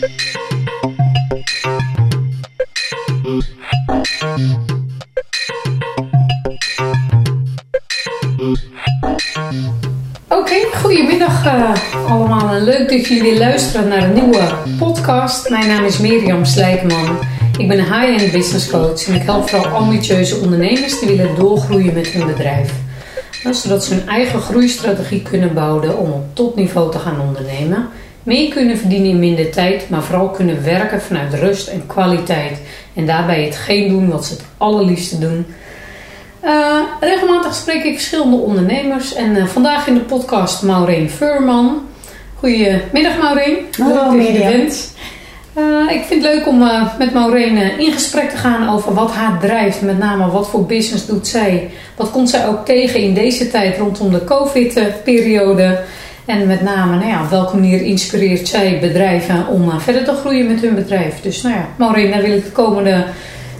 Oké, goedemiddag uh, allemaal. En leuk dat jullie luisteren naar een nieuwe podcast. Mijn naam is Mirjam Slijkman. Ik ben een high-end business coach en ik help vooral ambitieuze ondernemers die willen doorgroeien met hun bedrijf. zodat ze hun eigen groeistrategie kunnen bouwen om op topniveau te gaan ondernemen. Meer kunnen verdienen in minder tijd, maar vooral kunnen werken vanuit rust en kwaliteit. En daarbij hetgeen doen wat ze het allerliefste doen uh, regelmatig spreek ik verschillende ondernemers en uh, vandaag in de podcast Maureen Furman. Goedemiddag Maureen. Hallo Mirjam. Uh, ik vind het leuk om met Maureen in gesprek te gaan over wat haar drijft. Met name wat voor business doet zij. Wat komt zij ook tegen in deze tijd rondom de COVID-periode. En met name nou ja, op welke manier inspireert zij bedrijven om verder te groeien met hun bedrijf. Dus nou ja, Maureen, daar wil ik de komende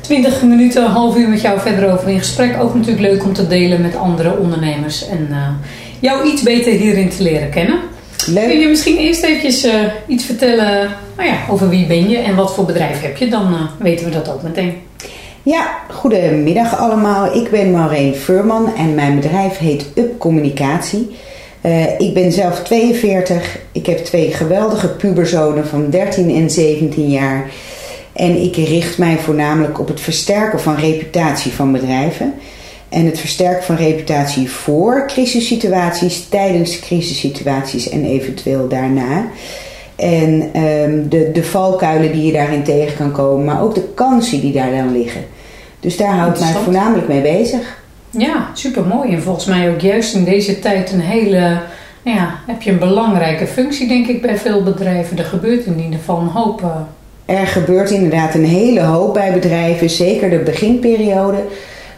20 minuten, een half uur met jou verder over in gesprek. Ook natuurlijk leuk om te delen met andere ondernemers en uh, jou iets beter hierin te leren kennen. Leuk. Kun je misschien eerst eventjes uh, iets vertellen nou ja, over wie ben je en wat voor bedrijf heb je? Dan uh, weten we dat ook meteen. Ja, goedemiddag allemaal. Ik ben Maureen Furman en mijn bedrijf heet Up Communicatie. Ik ben zelf 42. Ik heb twee geweldige puberzonen van 13 en 17 jaar. En ik richt mij voornamelijk op het versterken van reputatie van bedrijven. En het versterken van reputatie voor crisissituaties, tijdens crisissituaties en eventueel daarna. En um, de, de valkuilen die je daarin tegen kan komen, maar ook de kansen die daar dan liggen. Dus daar houdt mij voornamelijk mee bezig. Ja, super mooi. En volgens mij ook juist in deze tijd een hele. Nou ja, heb je een belangrijke functie, denk ik, bij veel bedrijven. Er gebeurt in ieder geval een hoop. Uh, er gebeurt inderdaad een hele hoop bij bedrijven. Zeker de beginperiode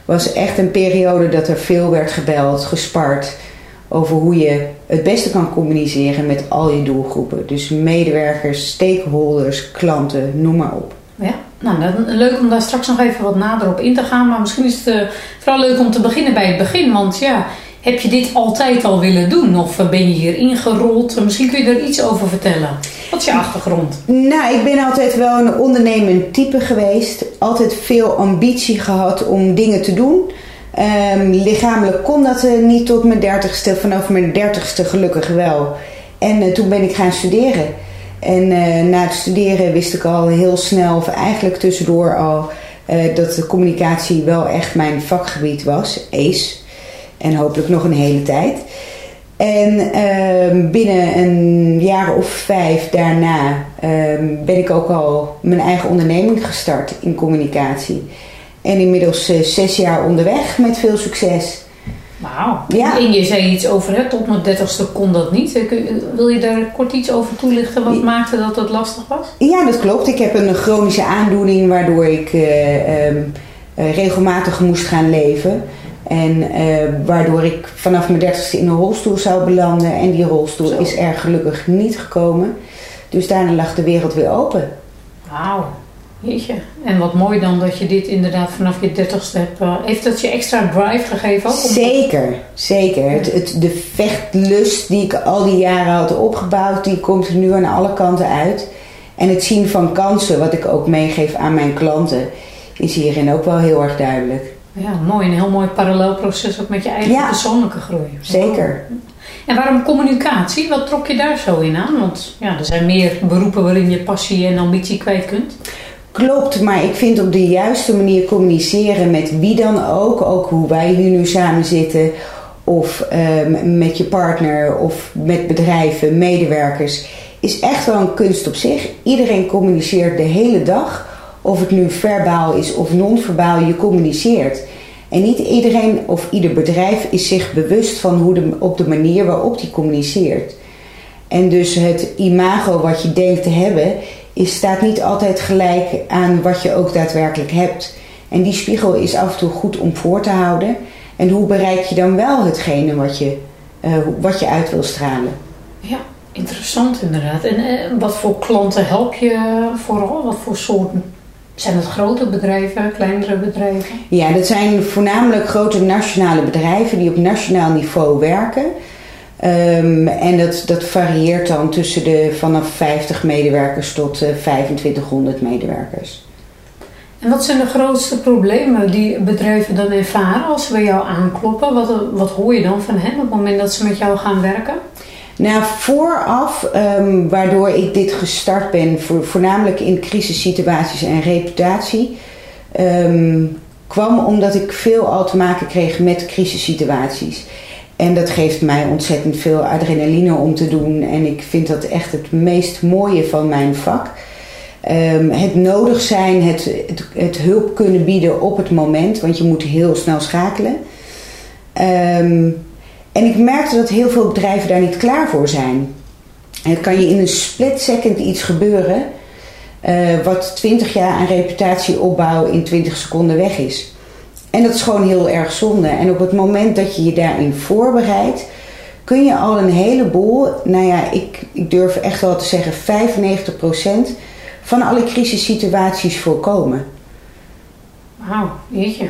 was echt een periode dat er veel werd gebeld, gespart over hoe je het beste kan communiceren met al je doelgroepen. Dus medewerkers, stakeholders, klanten, noem maar op. Ja, nou, leuk om daar straks nog even wat nader op in te gaan. Maar misschien is het uh, vooral leuk om te beginnen bij het begin. Want ja, heb je dit altijd al willen doen? Of ben je hier ingerold? Misschien kun je er iets over vertellen. Wat is je achtergrond? Nou, ik ben altijd wel een ondernemend type geweest. Altijd veel ambitie gehad om dingen te doen. Um, lichamelijk kon dat uh, niet tot mijn dertigste. Vanaf mijn dertigste gelukkig wel. En toen ben ik gaan studeren. En uh, na het studeren wist ik al heel snel, of eigenlijk tussendoor al, dat de communicatie wel echt mijn vakgebied was. ACE. En hopelijk nog een hele tijd. En uh, binnen een jaar of vijf daarna uh, ben ik ook al mijn eigen onderneming gestart in communicatie. En inmiddels uh, zes jaar onderweg met veel succes. Wauw. Ja. En je zei iets over, hè, tot mijn dertigste kon dat niet. Eh, wil je daar kort iets over toelichten? Wat maakte dat dat lastig was? Ja, dat klopt. Ik heb een chronische aandoening waardoor ik um, regelmatig moest gaan leven. En uh, waardoor ik vanaf mijn dertigste in een rolstoel zou belanden. En die rolstoel is er gelukkig niet gekomen. Dus daarna lag de wereld weer open. Wauw, jeetje. En wat mooi dan dat je dit inderdaad vanaf je dertigste hebt. Uh, heeft dat je extra drive gegeven ook? Zeker, zeker. Het, het, de vechtlust die ik al die jaren had opgebouwd, die komt er nu aan alle kanten uit. En het zien van kansen, wat ik ook meegeef aan mijn klanten, is hierin ook wel heel erg duidelijk. Ja, mooi. Een heel mooi parallelproces ook met je eigen persoonlijke groei. Zeker. En waarom communicatie? Wat trok je daar zo in aan? Want ja, er zijn meer beroepen waarin je passie en ambitie kwijt kunt. Klopt, maar ik vind op de juiste manier communiceren met wie dan ook, ook hoe wij hier nu samen zitten, of ehm, met je partner of met bedrijven, medewerkers, is echt wel een kunst op zich. Iedereen communiceert de hele dag of het nu verbaal is of non-verbaal, je communiceert. En niet iedereen of ieder bedrijf is zich bewust van hoe de, op de manier waarop die communiceert. En dus het imago wat je denkt te hebben, is, staat niet altijd gelijk aan wat je ook daadwerkelijk hebt. En die spiegel is af en toe goed om voor te houden. En hoe bereik je dan wel hetgene wat je, uh, wat je uit wil stralen? Ja, interessant inderdaad. En uh, wat voor klanten help je vooral? Wat voor soorten zijn dat grote bedrijven, kleinere bedrijven? Ja, dat zijn voornamelijk grote nationale bedrijven die op nationaal niveau werken. Ehm, en dat, dat varieert dan tussen de vanaf 50 medewerkers tot 2500 medewerkers. En wat zijn de grootste problemen die bedrijven dan ervaren als ze bij jou aankloppen? Wat, wat hoor je dan van hen op het moment dat ze met jou gaan werken? Nou, vooraf, um, waardoor ik dit gestart ben, voor, voornamelijk in crisissituaties en reputatie, um, kwam omdat ik veel al te maken kreeg met crisissituaties. En dat geeft mij ontzettend veel adrenaline om te doen. En ik vind dat echt het meest mooie van mijn vak. Um, het nodig zijn, het, het, hulp kunnen bieden op het moment, want je moet heel snel schakelen. Um, en ik merkte dat heel veel bedrijven daar niet klaar voor zijn. Het kan je in een split second iets gebeuren, uh, wat 20 jaar aan reputatieopbouw in 20 seconden weg is. En dat is gewoon heel erg zonde. En op het moment dat je je daarin voorbereidt, kun je al een heleboel, nou ja, ik, ik durf echt wel te zeggen 95% van alle crisissituaties voorkomen. Wauw, jeetje.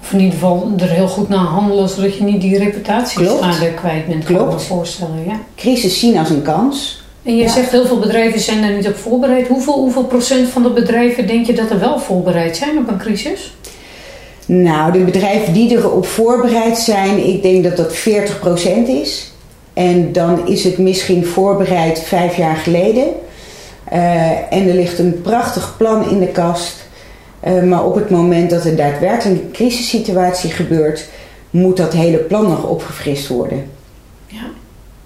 Of in ieder geval er heel goed naar handelen, zodat je niet die reputatieschade kwijt bent. Klopt. Kan me voorstellen, ja. Crisis zien als een kans. En je zegt heel veel bedrijven zijn daar niet op voorbereid. Hoeveel, hoeveel procent van de bedrijven denk je dat er wel voorbereid zijn op een crisis? Nou, de bedrijven die erop voorbereid zijn, ik denk dat dat 40% is. En dan is het misschien voorbereid vijf jaar geleden. Uh, en er ligt een prachtig plan in de kast. Uh, maar op het moment dat er daadwerkelijk een crisissituatie gebeurt, moet dat hele plan nog opgefrist worden. Ja.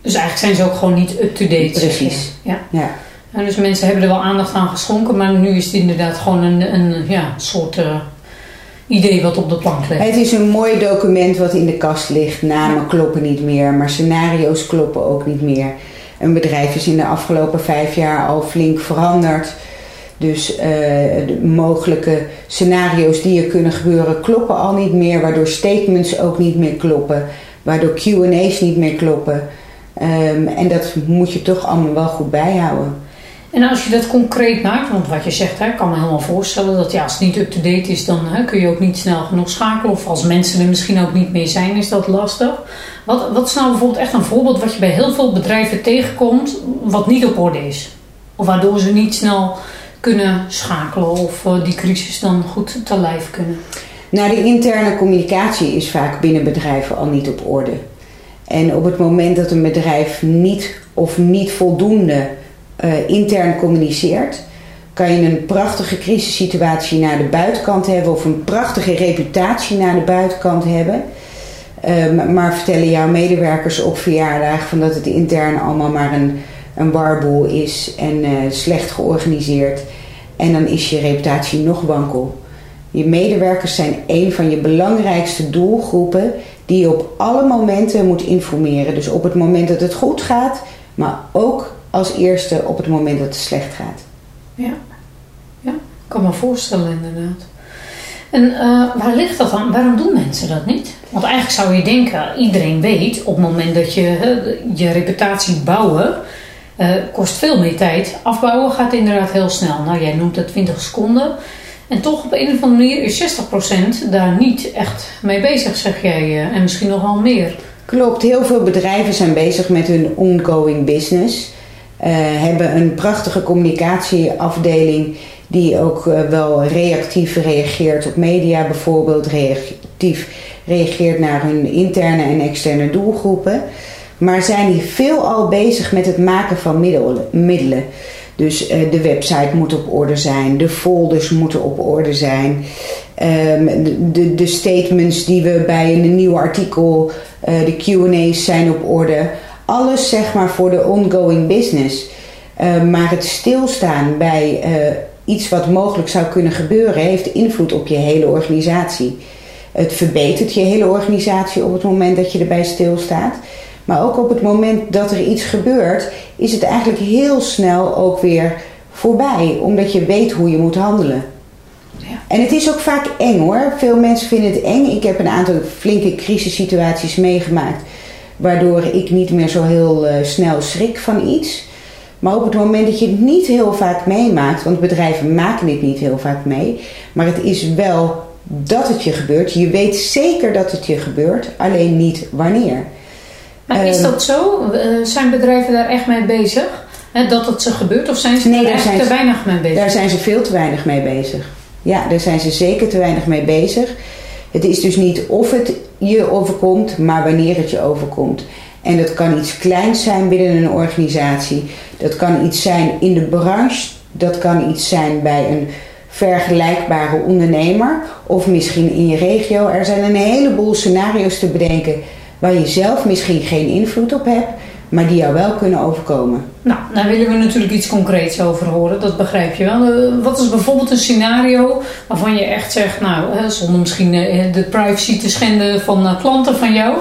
Dus eigenlijk zijn ze ook gewoon niet up-to-date. Precies. Ja. ja. En dus mensen hebben er wel aandacht aan geschonken, maar nu is het inderdaad gewoon een, een ja, soort uh, idee wat op de plank ligt. Het is een mooi document wat in de kast ligt. Namen kloppen niet meer, maar scenario's kloppen ook niet meer. Een bedrijf is in de afgelopen vijf jaar al flink veranderd. Dus uh, de mogelijke scenario's die er kunnen gebeuren kloppen al niet meer, waardoor statements ook niet meer kloppen, waardoor QA's niet meer kloppen. Um, en dat moet je toch allemaal wel goed bijhouden. En als je dat concreet maakt, want wat je zegt, hè, ik kan me helemaal voorstellen dat ja, als het niet up-to-date is, dan hè, kun je ook niet snel genoeg schakelen. Of als mensen er misschien ook niet meer zijn, is dat lastig. Wat, wat is nou bijvoorbeeld echt een voorbeeld wat je bij heel veel bedrijven tegenkomt, wat niet op orde is? Of waardoor ze niet snel kunnen schakelen of uh, die crisis dan goed te lijf kunnen? Nou, de interne communicatie is vaak binnen bedrijven al niet op orde. En op het moment dat een bedrijf niet of niet voldoende uh, intern communiceert, kan je een prachtige crisissituatie naar de buitenkant hebben of een prachtige reputatie naar de buitenkant hebben. Um, maar vertellen jouw medewerkers op verjaardag van dat het intern allemaal maar een, een warboel is en uh, slecht georganiseerd. En dan is je reputatie nog wankel. Je medewerkers zijn een van je belangrijkste doelgroepen die je op alle momenten moet informeren. Dus op het moment dat het goed gaat, maar ook als eerste op het moment dat het slecht gaat. Ja, ja ik kan me voorstellen inderdaad. En uh, waar ligt dat dan? Waarom doen mensen dat niet? Want eigenlijk zou je denken, iedereen weet op het moment dat je uh, je reputatie bouwen, uh, kost veel meer tijd. Afbouwen gaat inderdaad heel snel. Nou, jij noemt het 20 seconden. En toch op een of andere manier is 60% daar niet echt mee bezig, zeg jij. en misschien nog wel meer. Klopt, heel veel bedrijven zijn bezig met hun ongoing business. Uh, hebben een prachtige communicatieafdeling die ook uh, wel reactief reageert op media bijvoorbeeld, reactief reageert naar hun interne en externe doelgroepen. Maar zijn die veelal bezig met het maken van middelen. Dus uh, de website moet op orde zijn, de folders moeten op orde zijn. Um, de, de statements die we bij een nieuw artikel, de QA's zijn op orde alles zeg maar voor de ongoing business. Uh, maar het stilstaan bij uh, iets wat mogelijk zou kunnen gebeuren, heeft invloed op je hele organisatie. Het verbetert je hele organisatie op het moment dat je erbij stilstaat. Maar ook op het moment dat er iets gebeurt, is het eigenlijk heel snel ook weer voorbij, omdat je weet hoe je moet handelen. Ja. En het is ook vaak eng hoor. Veel mensen vinden het eng. Ik heb een aantal flinke crisissituaties meegemaakt Waardoor ik niet meer zo heel uh, snel schrik van iets. Maar op het moment dat je het niet heel vaak meemaakt, want bedrijven maken dit niet heel vaak mee, maar het is wel dat het je gebeurt. Je weet zeker dat het je gebeurt, alleen niet wanneer. Maar is dat zo? Uh, zijn bedrijven daar echt mee bezig? Dat het ze gebeurt? Of zijn ze Nee, er daar zijn te ze- weinig mee bezig? Daar zijn ze veel te weinig mee bezig. Ja, daar zijn ze zeker te weinig mee bezig. Het is dus niet of het je overkomt, maar wanneer het je overkomt. En dat kan iets kleins zijn binnen een organisatie. Dat kan iets zijn in de branche. Dat kan iets zijn bij een vergelijkbare ondernemer. Of misschien in je regio. Er zijn een heleboel scenario's te bedenken waar je zelf misschien geen invloed op hebt, maar die jou wel kunnen overkomen. Nou, daar willen we natuurlijk iets concreets over horen. Dat begrijp je wel. Eh, wat is bijvoorbeeld een scenario waarvan je echt zegt... Nou, zonder misschien eh, de privacy te schenden van eh, klanten van jou...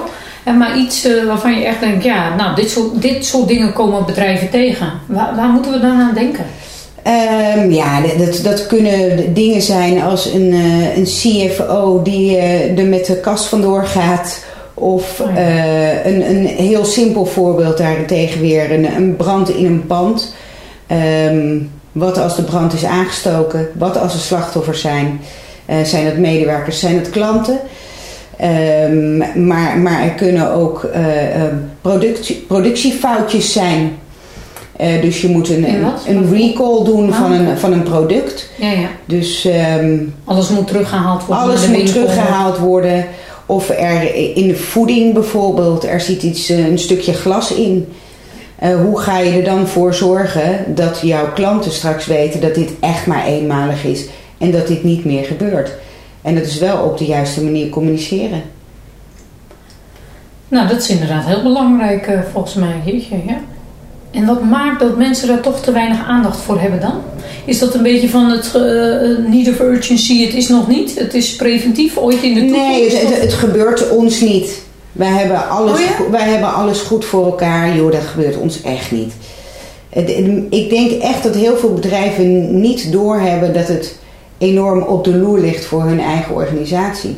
maar iets waarvan je echt denkt... Ja, nou, dit soort, dit soort dingen komen bedrijven tegen. Waar, waar moeten we dan aan denken? Ehm, ja, dat, dat kunnen dingen zijn als een, een CFO die er met de kast vandoor gaat. Of Oh ja. eh, een, een heel simpel voorbeeld daarentegen weer, een, een brand in een pand. Ehm, wat als de brand is aangestoken? Wat als er slachtoffers zijn? Eh, zijn het medewerkers? Zijn het klanten? Ehm, maar, maar er kunnen ook eh, productie, productiefoutjes zijn. Dus je moet een, een recall doen van, Ah. een, van een product. Ja, ja. Dus ehm, Alles moet teruggehaald worden. alles de moet teruggehaald worden. Of er in de voeding bijvoorbeeld, er zit iets, eh, een stukje glas in. Eh, hoe ga je er dan voor zorgen dat jouw klanten straks weten dat dit echt maar eenmalig is en dat dit niet meer gebeurt? En dat is wel op de juiste manier communiceren. Nou, dat is inderdaad heel belangrijk eh, volgens mij. Jeetje, ja. En wat maakt dat mensen daar toch te weinig aandacht voor hebben dan? Is dat een beetje van het eh, need of urgency, het is nog niet, het is preventief, ooit in de toekomst? Nee, het, Of- het, het gebeurt ons niet. Wij hebben, alles, Oh ja? wij hebben alles goed voor elkaar. Joh, dat gebeurt ons echt niet. Ik denk echt dat heel veel bedrijven niet doorhebben dat het enorm op de loer ligt voor hun eigen organisatie.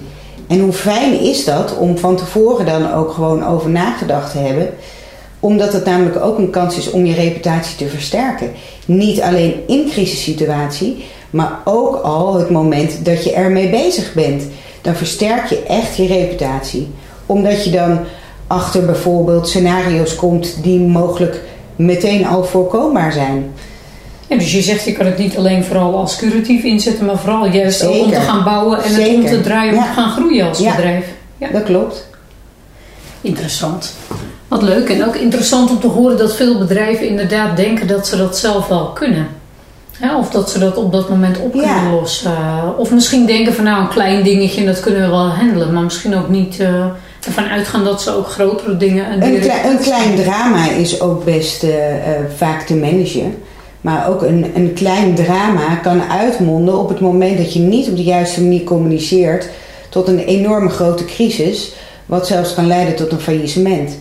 En hoe fijn is dat om van tevoren dan ook gewoon over nagedacht te hebben. Omdat het namelijk ook een kans is om je reputatie te versterken. Niet alleen in crisissituatie, maar ook al het moment dat je ermee bezig bent. Dan versterk je echt je reputatie. Omdat je dan achter bijvoorbeeld scenario's komt die mogelijk meteen al voorkombaar zijn. Ja, dus je zegt, je kan het niet alleen vooral als curatief inzetten, maar vooral juist om te gaan bouwen en het om te draaien, om Ja. te gaan groeien als Ja. bedrijf. Ja. Dat klopt. Interessant. Wat leuk. En ook interessant om te horen dat veel bedrijven inderdaad denken dat ze dat zelf wel kunnen. Hè, of dat ze dat op dat moment op kunnen Ja. lossen. Of misschien denken van nou een klein dingetje dat kunnen we wel handelen. Maar misschien ook niet eh, ervan uitgaan dat ze ook grotere dingen... en Een, klei- een klein drama is ook best eh, eh, vaak te managen. Maar ook een, een klein drama kan uitmonden op het moment dat je niet op de juiste manier communiceert tot een enorme grote crisis, wat zelfs kan leiden tot een faillissement.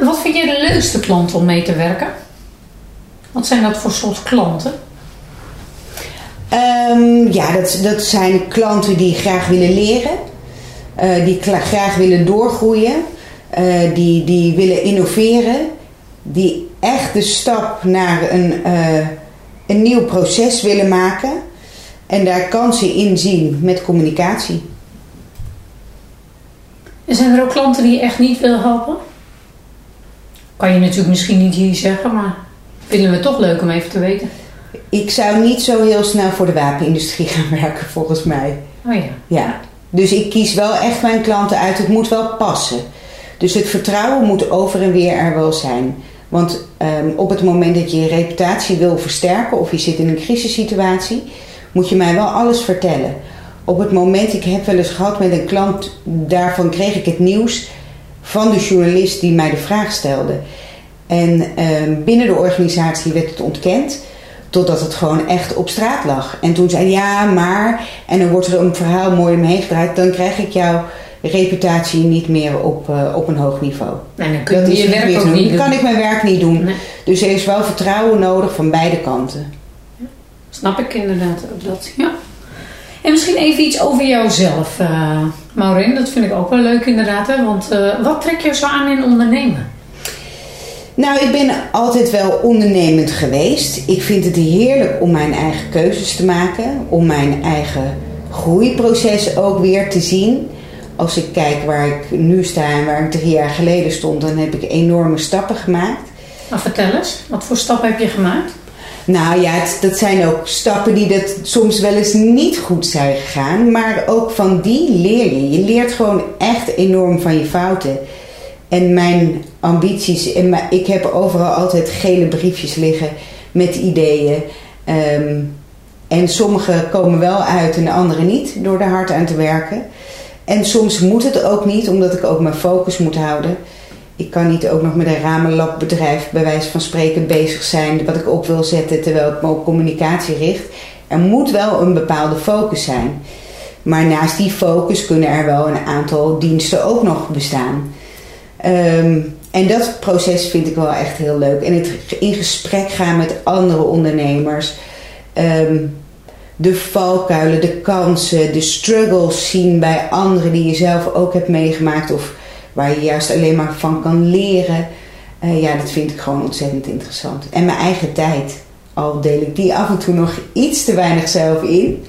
En wat vind jij de leukste klant om mee te werken? Wat zijn dat voor soort klanten? Ehm, ja, dat, dat zijn klanten die graag willen leren, eh, die graag willen doorgroeien, eh, die, die willen innoveren, die echt de stap naar een, eh, een nieuw proces willen maken en daar kansen in zien met communicatie. En zijn er ook klanten die je echt niet wil helpen? Kan je natuurlijk misschien niet hier zeggen, maar vinden we toch leuk om even te weten. Ik zou niet zo heel snel voor de wapenindustrie gaan werken, volgens mij. Oh ja. Ja, dus ik kies wel echt mijn klanten uit. Het moet wel passen. Dus het vertrouwen moet over en weer er wel zijn. Want ehm, op het moment dat je je reputatie wil versterken of je zit in een crisissituatie, moet je mij wel alles vertellen. Op het moment, ik heb wel eens gehad met een klant, daarvan kreeg ik het nieuws van de journalist die mij de vraag stelde. En ehm, binnen de organisatie werd het ontkend. Totdat het gewoon echt op straat lag. En toen zei hij, ja, maar... En dan wordt er een verhaal mooi omheen gedraaid. Dan krijg ik jouw reputatie niet meer op, eh, op een hoog niveau. En dan kun je Dat je werk ook niet Dan doen. kan ik mijn werk niet doen. Nee, Dus er is wel vertrouwen nodig van beide kanten. snap ik inderdaad ook dat. Ja. En misschien even iets over jouzelf, eh Maureen. Dat vind ik ook wel leuk inderdaad. Hè? Want eh, wat trek je zo aan in ondernemen? Nou, ik ben altijd wel ondernemend geweest. Ik vind het heerlijk om mijn eigen keuzes te maken. Om mijn eigen groeiproces ook weer te zien. als ik kijk waar ik nu sta en waar ik drie jaar geleden stond, dan heb ik enorme stappen gemaakt. Maar vertel eens, wat voor stappen heb je gemaakt? Nou ja, dat zijn ook stappen die dat soms wel eens niet goed zijn gegaan. Maar ook van die leer je. Je leert gewoon echt enorm van je fouten. En mijn ambities, en ik heb overal altijd gele briefjes liggen met ideeën. Ehm, en sommige komen wel uit en de andere niet door er hard aan te werken. En soms moet het ook niet, omdat ik ook mijn focus moet houden. Ik kan niet ook nog met een ramenlapbedrijf bij wijze van spreken bezig zijn, wat ik op wil zetten terwijl ik me op communicatie richt. Er moet wel een bepaalde focus zijn. Maar naast die focus kunnen er wel een aantal diensten ook nog bestaan. Ehm, en dat proces vind ik wel echt heel leuk. En het in gesprek gaan met andere ondernemers. Ehm, de valkuilen, de kansen, de struggles zien bij anderen die je zelf ook hebt meegemaakt. Of waar je juist alleen maar van kan leren. Uh, ja, dat vind ik gewoon ontzettend interessant. En mijn eigen tijd. Al deel ik die af en toe nog iets te weinig zelf in.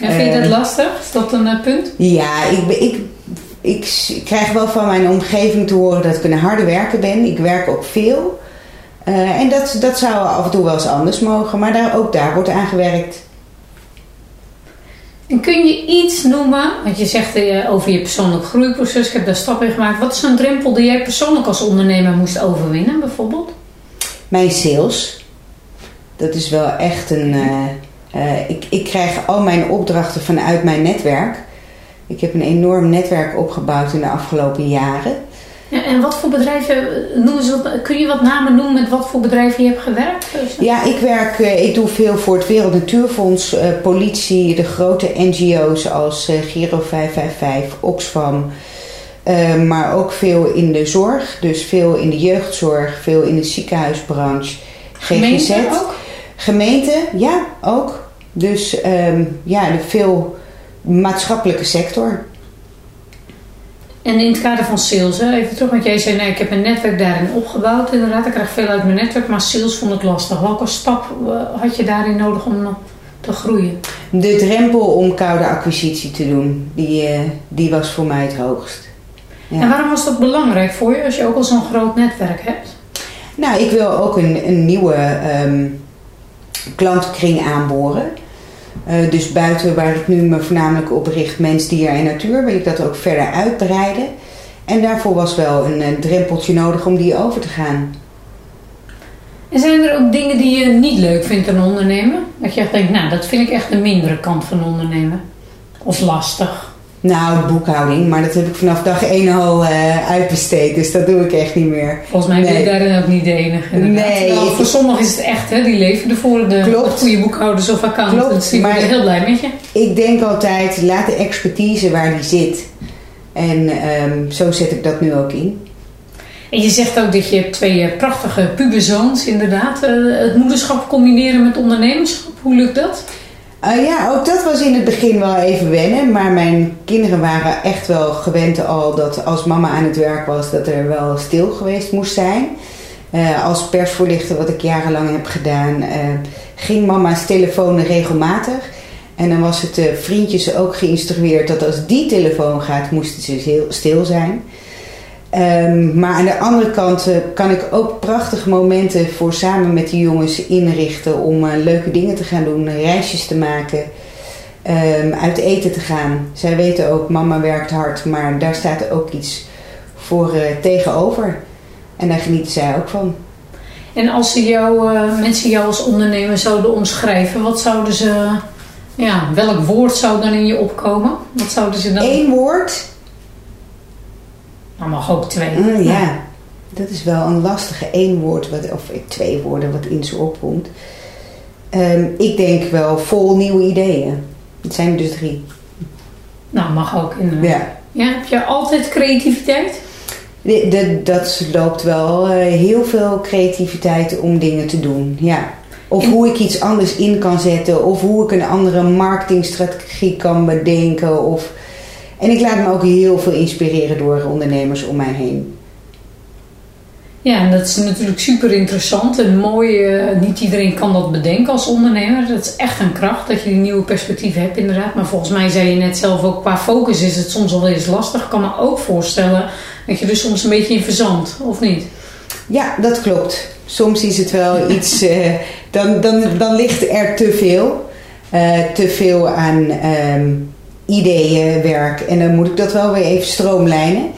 En vind je dat uh, lastig? Is dat een uh, punt? Ja, ik, ik, ik, ik, krijg wel van mijn omgeving te horen dat ik een harde werker ben. Ik werk ook veel. en dat, dat zou af en toe wel eens anders mogen. Maar daar, ook daar wordt aan gewerkt. En kun je iets noemen, want je zegt uh, over je persoonlijk groeiproces, ik heb daar stappen in gemaakt. Wat is een drempel die jij persoonlijk als ondernemer moest overwinnen, bijvoorbeeld? Mijn sales. Dat is wel echt een. Uh, uh, ik, ik krijg al mijn opdrachten vanuit mijn netwerk. Ik heb een enorm netwerk opgebouwd in de afgelopen jaren. Ja, en wat voor bedrijven, noemen ze kun je wat namen noemen met wat voor bedrijven je hebt gewerkt? Ja, ik werk, ik doe veel voor het Wereld Natuurfonds, uh, politie, de grote NGO's als Giro 555, Oxfam. Maar ook veel in de zorg, dus veel in de jeugdzorg, veel in de ziekenhuisbranche. GGZ. ook? Gemeente, ja, ook. Dus um, ja, de veel maatschappelijke sector. En in het kader van sales, hè, even terug, want jij zei, nee, ik heb een netwerk daarin opgebouwd. Inderdaad, ik krijg veel uit mijn netwerk, maar sales vond ik lastig. Welke stap uh, had je daarin nodig om te groeien? De drempel om koude acquisitie te doen, die, uh, die was voor mij het hoogst. Ja. En waarom was dat belangrijk voor je, als je ook al zo'n groot netwerk hebt? Nou, ik wil ook een, een nieuwe um, klantenkring aanboren. Uh, dus buiten waar ik nu me voornamelijk op richt, mens, dier en natuur, wil ik dat ook verder uitbreiden. En daarvoor was wel een, een drempeltje nodig om die over te gaan. En zijn er ook dingen die je niet leuk vindt aan ondernemen? Dat je echt denkt, nou, dat vind ik echt de mindere kant van ondernemen. Of lastig. Nou, boekhouding, maar dat heb ik vanaf dag 1 al uh, uitbesteed, dus dat doe ik echt niet meer. Volgens mij ben je daarin ook niet de enige. Nee. Voor sommigen is het echt, hè, die leven ervoor, de, de goede boekhouders of accountants. Klopt, die maar heel blij met je. Ik denk altijd, laat de expertise waar die zit. En um, zo zet ik dat nu ook in. En je zegt ook dat je twee prachtige puberzoons, inderdaad, uh, het moederschap combineren met ondernemerschap. Hoe lukt dat? Uh, ja, ook dat was in het begin wel even wennen. Maar mijn kinderen waren echt wel gewend al dat als mama aan het werk was, dat er wel stil geweest moest zijn. Uh, als persvoorlichter, wat ik jarenlang heb gedaan, uh, ging mama's telefoon regelmatig. En dan was het vriendjes ook geïnstrueerd dat als die telefoon gaat, moesten ze heel stil zijn. Um, maar aan de andere kant uh, kan ik ook prachtige momenten voor samen met die jongens inrichten om uh, leuke dingen te gaan doen, reisjes te maken, um, uit eten te gaan. Zij weten ook, mama werkt hard, maar daar staat ook iets voor uh, tegenover. En daar genieten zij ook van. En als ze jou, mensen jou als ondernemer zouden omschrijven, wat zouden ze, ja, welk woord zou dan in je opkomen? Wat zouden ze dan? Eén woord maar mag ook twee. Mm, ja, dat is wel een lastige één woord, wat, of twee woorden wat in ze opkomt. Um, ik denk wel vol nieuwe ideeën. Het zijn er dus drie. Nou, mag ook inderdaad. Ja. ja. Heb je altijd creativiteit? Dat, dat loopt wel uh, heel veel creativiteit om dingen te doen, ja. Of en, hoe ik iets anders in kan zetten. Of hoe ik een andere marketingstrategie kan bedenken. Of en ik laat me ook heel veel inspireren door ondernemers om mij heen. Ja, en dat is natuurlijk super interessant en mooi. eh, niet iedereen kan dat bedenken als ondernemer. Dat is echt een kracht dat je die nieuwe perspectieven hebt inderdaad. Maar volgens mij zei je net zelf ook, qua focus is het soms wel eens lastig. Ik kan me ook voorstellen dat je dus soms een beetje in verzand, of niet? Ja, dat klopt. Soms is het wel iets, eh, dan, dan, dan ligt er te veel. Eh, te veel aan ehm, ideeën, werk. En dan moet ik dat wel weer even stroomlijnen.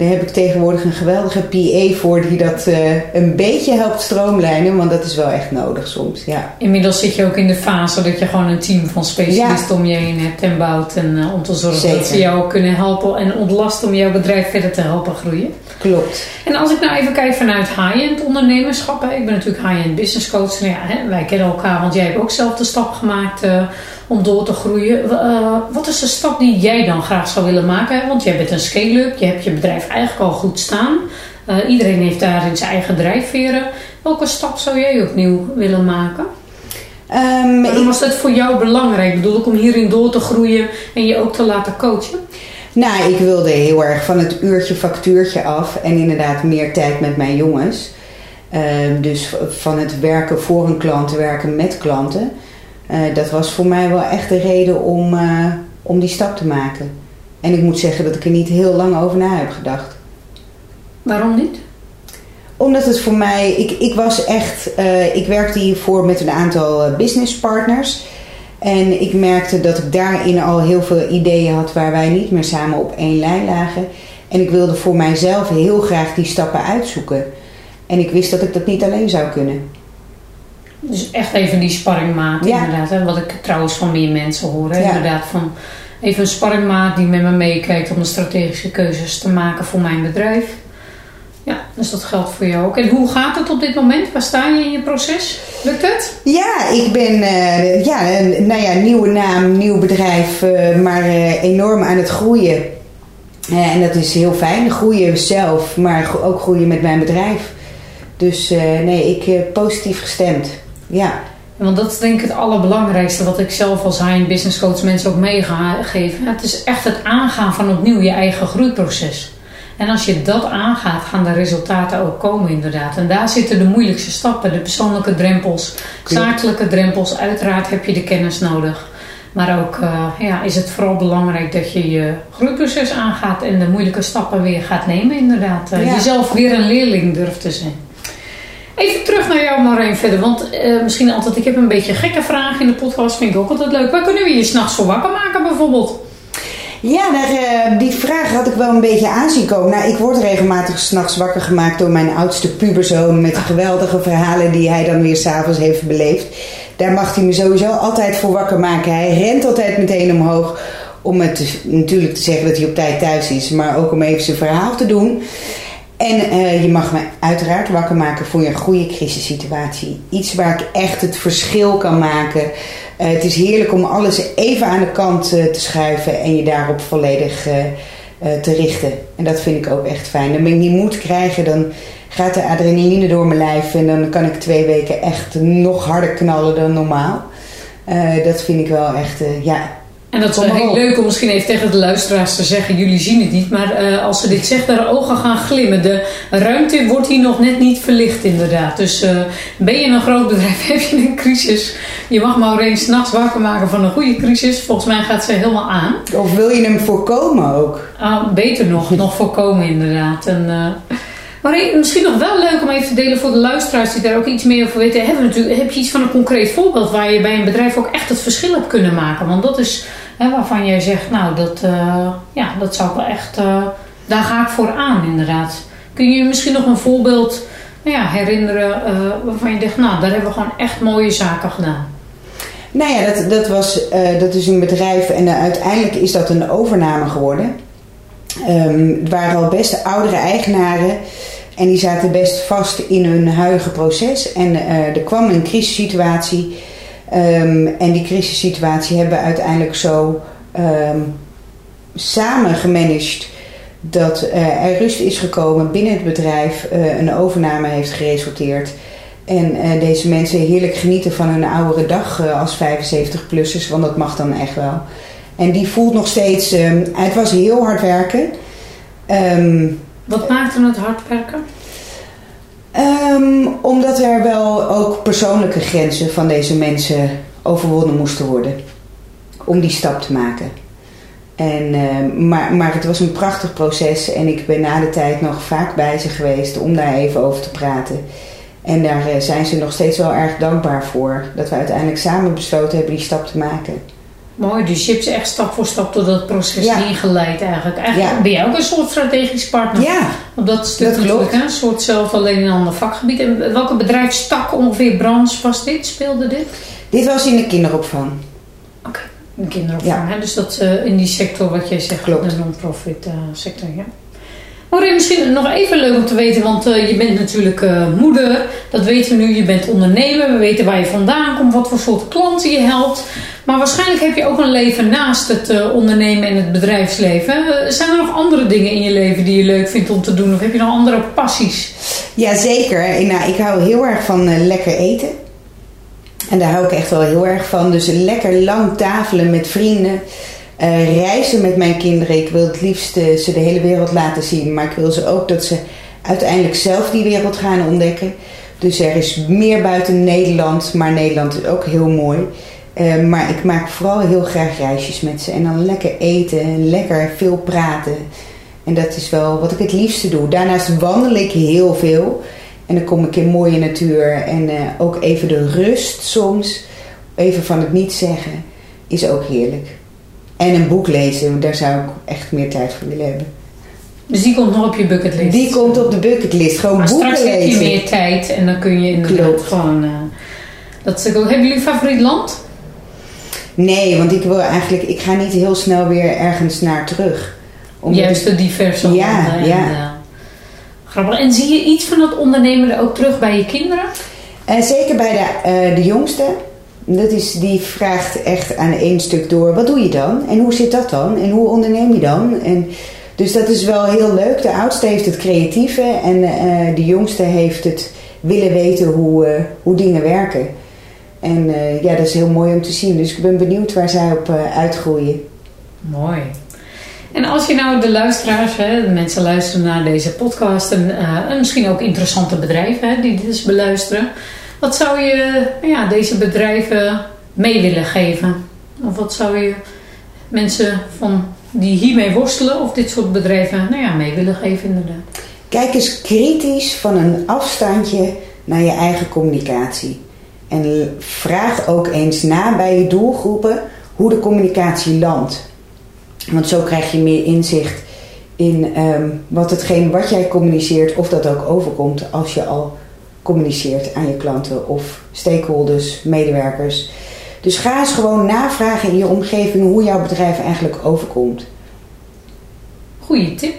Daar heb ik tegenwoordig een geweldige PA voor die dat eh, een beetje helpt stroomlijnen. Want dat is wel echt nodig soms, ja. Inmiddels zit je ook in de fase dat je gewoon een team van specialisten om je heen hebt en bouwt. En eh, om te zorgen dat ze jou kunnen helpen en ontlasten om jouw bedrijf verder te helpen groeien. Klopt. En als ik nou even kijk vanuit high-end ondernemerschap. Hè, ik ben natuurlijk high-end business coach. Nou ja, hè, wij kennen elkaar, want jij hebt ook zelf de stap gemaakt eh, om door te groeien. Eh, wat is de stap die jij dan graag zou willen maken? Want jij bent een scale-up. Je hebt je bedrijf eigenlijk al goed staan. Eh, iedereen heeft daarin zijn eigen drijfveren. Welke stap zou jij opnieuw willen maken? Ehm, Waarom was dat voor jou belangrijk? Bedoel ik om hierin door te groeien en je ook te laten coachen? Nou, ik wilde heel erg van het uurtje factuurtje af en inderdaad meer tijd met mijn jongens. Ehm, dus van het werken voor een klant, werken met klanten. Eh, dat was voor mij wel echt de reden om, eh, om die stap te maken. En ik moet zeggen dat ik er niet heel lang over na heb gedacht. Waarom niet? Omdat het voor mij, ik, ik was echt, eh, ik werkte hiervoor met een aantal businesspartners. En ik merkte dat ik daarin al heel veel ideeën had waar wij niet meer samen op één lijn lagen. En ik wilde voor mijzelf heel graag die stappen uitzoeken. En ik wist dat ik dat niet alleen zou kunnen. Dus echt even die sparringmaat Ja. inderdaad. Hè? Wat ik trouwens van meer mensen hoor. Hè? Ja. Inderdaad van even een sparringmaat die met me meekijkt om de strategische keuzes te maken voor mijn bedrijf. Ja, dus dat geldt voor jou ook. En hoe gaat het op dit moment? Waar sta je in je proces? Lukt het? Ja, ik ben, eh, ja, een- nou ja, nieuwe naam, nieuw bedrijf, eh, maar eh, enorm aan het groeien. En dat is heel fijn. Groeien zelf, maar ook groeien met mijn bedrijf. Dus nee, ik positief gestemd. Ja, Want dat is denk ik het allerbelangrijkste wat ik zelf als high business coach mensen ook meegeef. Het is echt het aangaan van opnieuw je eigen groeiproces. En als je dat aangaat, gaan de resultaten ook komen inderdaad. En daar zitten de moeilijkste stappen, de persoonlijke drempels, zakelijke drempels. Uiteraard heb je de kennis nodig. Maar ook eh, ja, is het vooral belangrijk dat je je groeiproces aangaat en de moeilijke stappen weer gaat nemen inderdaad. Eh, Ja. Jezelf weer een leerling durft te zijn. Even terug naar jou Marijn verder, want eh, misschien altijd, ik heb een beetje gekke vragen in de podcast, vind ik ook altijd leuk. Waar kunnen we je s'nachts voor wakker maken bijvoorbeeld? ja daar, eh, die vraag had ik wel een beetje aanzien komen. Nou, ik word regelmatig s'nachts wakker gemaakt door mijn oudste puberzoon... met de geweldige verhalen die hij dan weer s'avonds heeft beleefd. Daar mag hij me sowieso altijd voor wakker maken. Hij rent altijd meteen omhoog om het natuurlijk te zeggen dat hij op tijd thuis is... maar ook om even zijn verhaal te doen... En eh, je mag me uiteraard wakker maken voor een goede crisissituatie. Iets waar ik echt het verschil kan maken. Eh, het is heerlijk om alles even aan de kant eh, te schuiven en je daarop volledig te richten. En dat vind ik ook echt fijn. Dan ben ik niet moed krijgen, dan gaat de adrenaline door mijn lijf en dan kan ik twee weken echt nog harder knallen dan normaal. Dat vind ik wel echt, ja, En dat is wel maar heel leuk om misschien even tegen de luisteraars te zeggen, jullie zien het niet, maar eh, als ze dit zegt, haar ogen gaan glimmen. De ruimte wordt hier nog net niet verlicht inderdaad. Dus eh, ben je een groot bedrijf, heb je een crisis, je mag Maureen s'nachts wakker maken van een goede crisis. Volgens mij gaat ze helemaal aan. Of wil je hem voorkomen ook? Ah, beter nog, nog voorkomen inderdaad. En, eh, maar misschien nog wel leuk om even te delen voor de luisteraars die daar ook iets meer over weten. Heb je iets van een concreet voorbeeld waar je bij een bedrijf ook echt het verschil hebt kunnen maken? Want dat is hè, waarvan jij zegt, nou dat, eh, ja, dat zou ik wel echt, eh, daar ga ik voor aan inderdaad. Kun je misschien nog een voorbeeld nou ja, herinneren eh, waarvan je zegt, nou daar hebben we gewoon echt mooie zaken gedaan. Nou ja, dat, dat, was, dat is een bedrijf en uiteindelijk is dat een overname geworden. Ehm, het waren al best oudere eigenaren en die zaten best vast in hun huidige proces. En eh, er kwam een crisissituatie Ehm, en die crisissituatie hebben we uiteindelijk zo ehm, samen gemanaged dat eh, er rust is gekomen binnen het bedrijf, eh, een overname heeft geresulteerd. En deze mensen heerlijk genieten van hun oudere dag als 75-plussers, want dat mag dan echt wel. En die voelt nog steeds, ehm, het was heel hard werken. Wat maakte het hard werken? Ehm, omdat er wel ook persoonlijke grenzen van deze mensen overwonnen moesten worden. Om die stap te maken. En, eh, maar, maar het was een prachtig proces en ik ben na de tijd nog vaak bij ze geweest om daar even over te praten. En daar eh, zijn ze nog steeds wel erg dankbaar voor. Dat we uiteindelijk samen besloten hebben die stap te maken. Mooi, dus je hebt ze echt stap voor stap door dat proces ja. ingeleid eigenlijk. Eigenlijk ben jij ook een soort strategisch partner. Ja, Op dat stuk dat klopt. Een soort zelf alleen in een ander vakgebied. En welke bedrijfstak ongeveer branche was dit? Speelde dit? Dit was in de kinderopvang. Oké, in de kinderopvang. Ja. Dus dat uh, in die sector wat jij zegt, Klopt. de non-profit uh, sector. Ja. Maureen, misschien nog even leuk om te weten, want uh, je bent natuurlijk uh, moeder. Dat weten we nu. Je bent ondernemer. We weten waar je vandaan komt, wat voor soort klanten je helpt. Maar waarschijnlijk heb je ook een leven naast het uh, ondernemen en het bedrijfsleven. zijn er nog andere dingen in je leven die je leuk vindt om te doen? Of heb je nog andere passies? Jazeker. Nou, ik hou heel erg van lekker eten. En daar hou ik echt wel heel erg van. Dus lekker lang tafelen met vrienden. Uh, reizen met mijn kinderen. Ik wil het liefst uh, ze de hele wereld laten zien. Maar ik wil ze ook dat ze uiteindelijk zelf die wereld gaan ontdekken. Dus er is meer buiten Nederland. Maar Nederland is ook heel mooi. Uh, maar ik maak vooral heel graag reisjes met ze. En dan lekker eten en lekker veel praten. En dat is wel wat ik het liefste doe. Daarnaast wandel ik heel veel. En dan kom ik in mooie natuur. En ook even de rust soms. Even van het niet zeggen. Is ook heerlijk. En een boek lezen, daar zou ik echt meer tijd voor willen hebben. Dus die komt nog op je bucketlist? Die komt op de bucketlist. Gewoon maar boeken straks lezen. heb je meer tijd en dan kun je inderdaad Klopt. gewoon... Uh, dat is ook, hebben jullie een favoriet land? Nee, want ik wil eigenlijk... Ik ga niet heel snel weer ergens naar terug. Juist de diverse ja, landen. Ja, en, uh, grappig. En zie je iets van dat ondernemen ook terug bij je kinderen? Uh, zeker bij de, de jongste. Dat is, die vraagt echt aan één stuk door. Wat doe je dan? En hoe zit dat dan? En hoe onderneem je dan? En, dus dat is wel heel leuk. De oudste heeft het creatieve en uh, de jongste heeft het willen weten hoe, uh, hoe dingen werken. En uh, ja, dat is heel mooi om te zien. Dus ik ben benieuwd waar zij op uitgroeien. Mooi. En als je nou de luisteraars, hè, de mensen luisteren naar deze podcast en, en misschien ook interessante bedrijven hè, die dit beluisteren. Wat zou je ja, deze bedrijven mee willen geven? Of wat zou je mensen van, die hiermee worstelen of dit soort bedrijven nou ja, mee willen geven inderdaad? Kijk eens kritisch van een afstandje naar je eigen communicatie. En vraag ook eens na bij je doelgroepen hoe de communicatie landt. Want zo krijg je meer inzicht in um, wat hetgeen wat jij communiceert, of dat ook overkomt als je al communiceert aan je klanten of stakeholders, medewerkers. Dus ga eens gewoon navragen in je omgeving hoe jouw bedrijf eigenlijk overkomt. Goeie tip.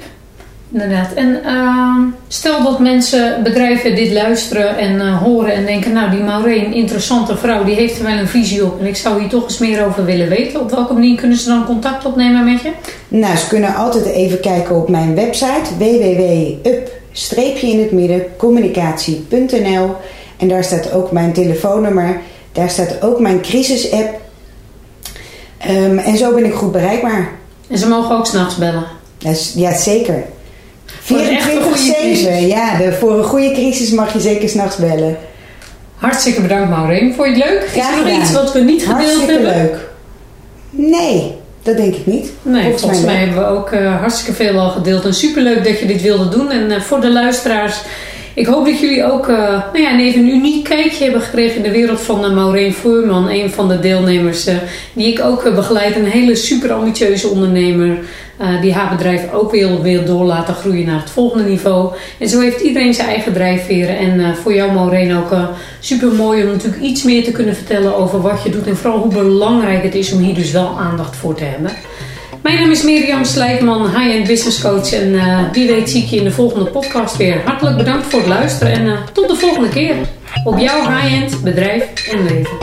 Inderdaad. En uh, stel dat mensen, bedrijven dit luisteren en uh, horen en denken... nou, die Maureen, interessante vrouw, die heeft er wel een visie op... en ik zou hier toch eens meer over willen weten. Op welke manier kunnen ze dan contact opnemen met je? Nou, ze kunnen altijd even kijken op mijn website www.up streepje in het midden, communicatie.nl. En daar staat ook mijn telefoonnummer. Daar staat ook mijn crisis-app. Um, en zo ben ik goed bereikbaar. En ze mogen ook s'nachts bellen? Ja, zeker. 24-7. Ja, de, voor een goede crisis mag je zeker s'nachts bellen. Hartstikke bedankt Maureen. Vond je het leuk? Is er nog iets wat we niet gedeeld Hartstikke hebben? leuk. Nee, dat denk ik niet. Nee, volgens, volgens mij, mij hebben we ook uh, hartstikke veel al gedeeld. En superleuk dat je dit wilde doen. En uh, voor de luisteraars, ik hoop dat jullie ook uh, nou ja, even een uniek kijkje hebben gekregen in de wereld van Maureen Voerman. Een van de deelnemers die ik ook begeleid. Een hele super ambitieuze ondernemer. die haar bedrijf ook wil, wil door laten groeien naar het volgende niveau. En zo heeft iedereen zijn eigen drijfveren. En voor jou Maureen ook super mooi om natuurlijk iets meer te kunnen vertellen over wat je doet. En vooral hoe belangrijk het is om hier dus wel aandacht voor te hebben. Mijn naam is Mirjam Slijkman, high-end business coach. En uh, wie weet zie ik je in de volgende podcast weer. Hartelijk bedankt voor het luisteren en uh, tot de volgende keer. Op jouw high-end bedrijf en leven.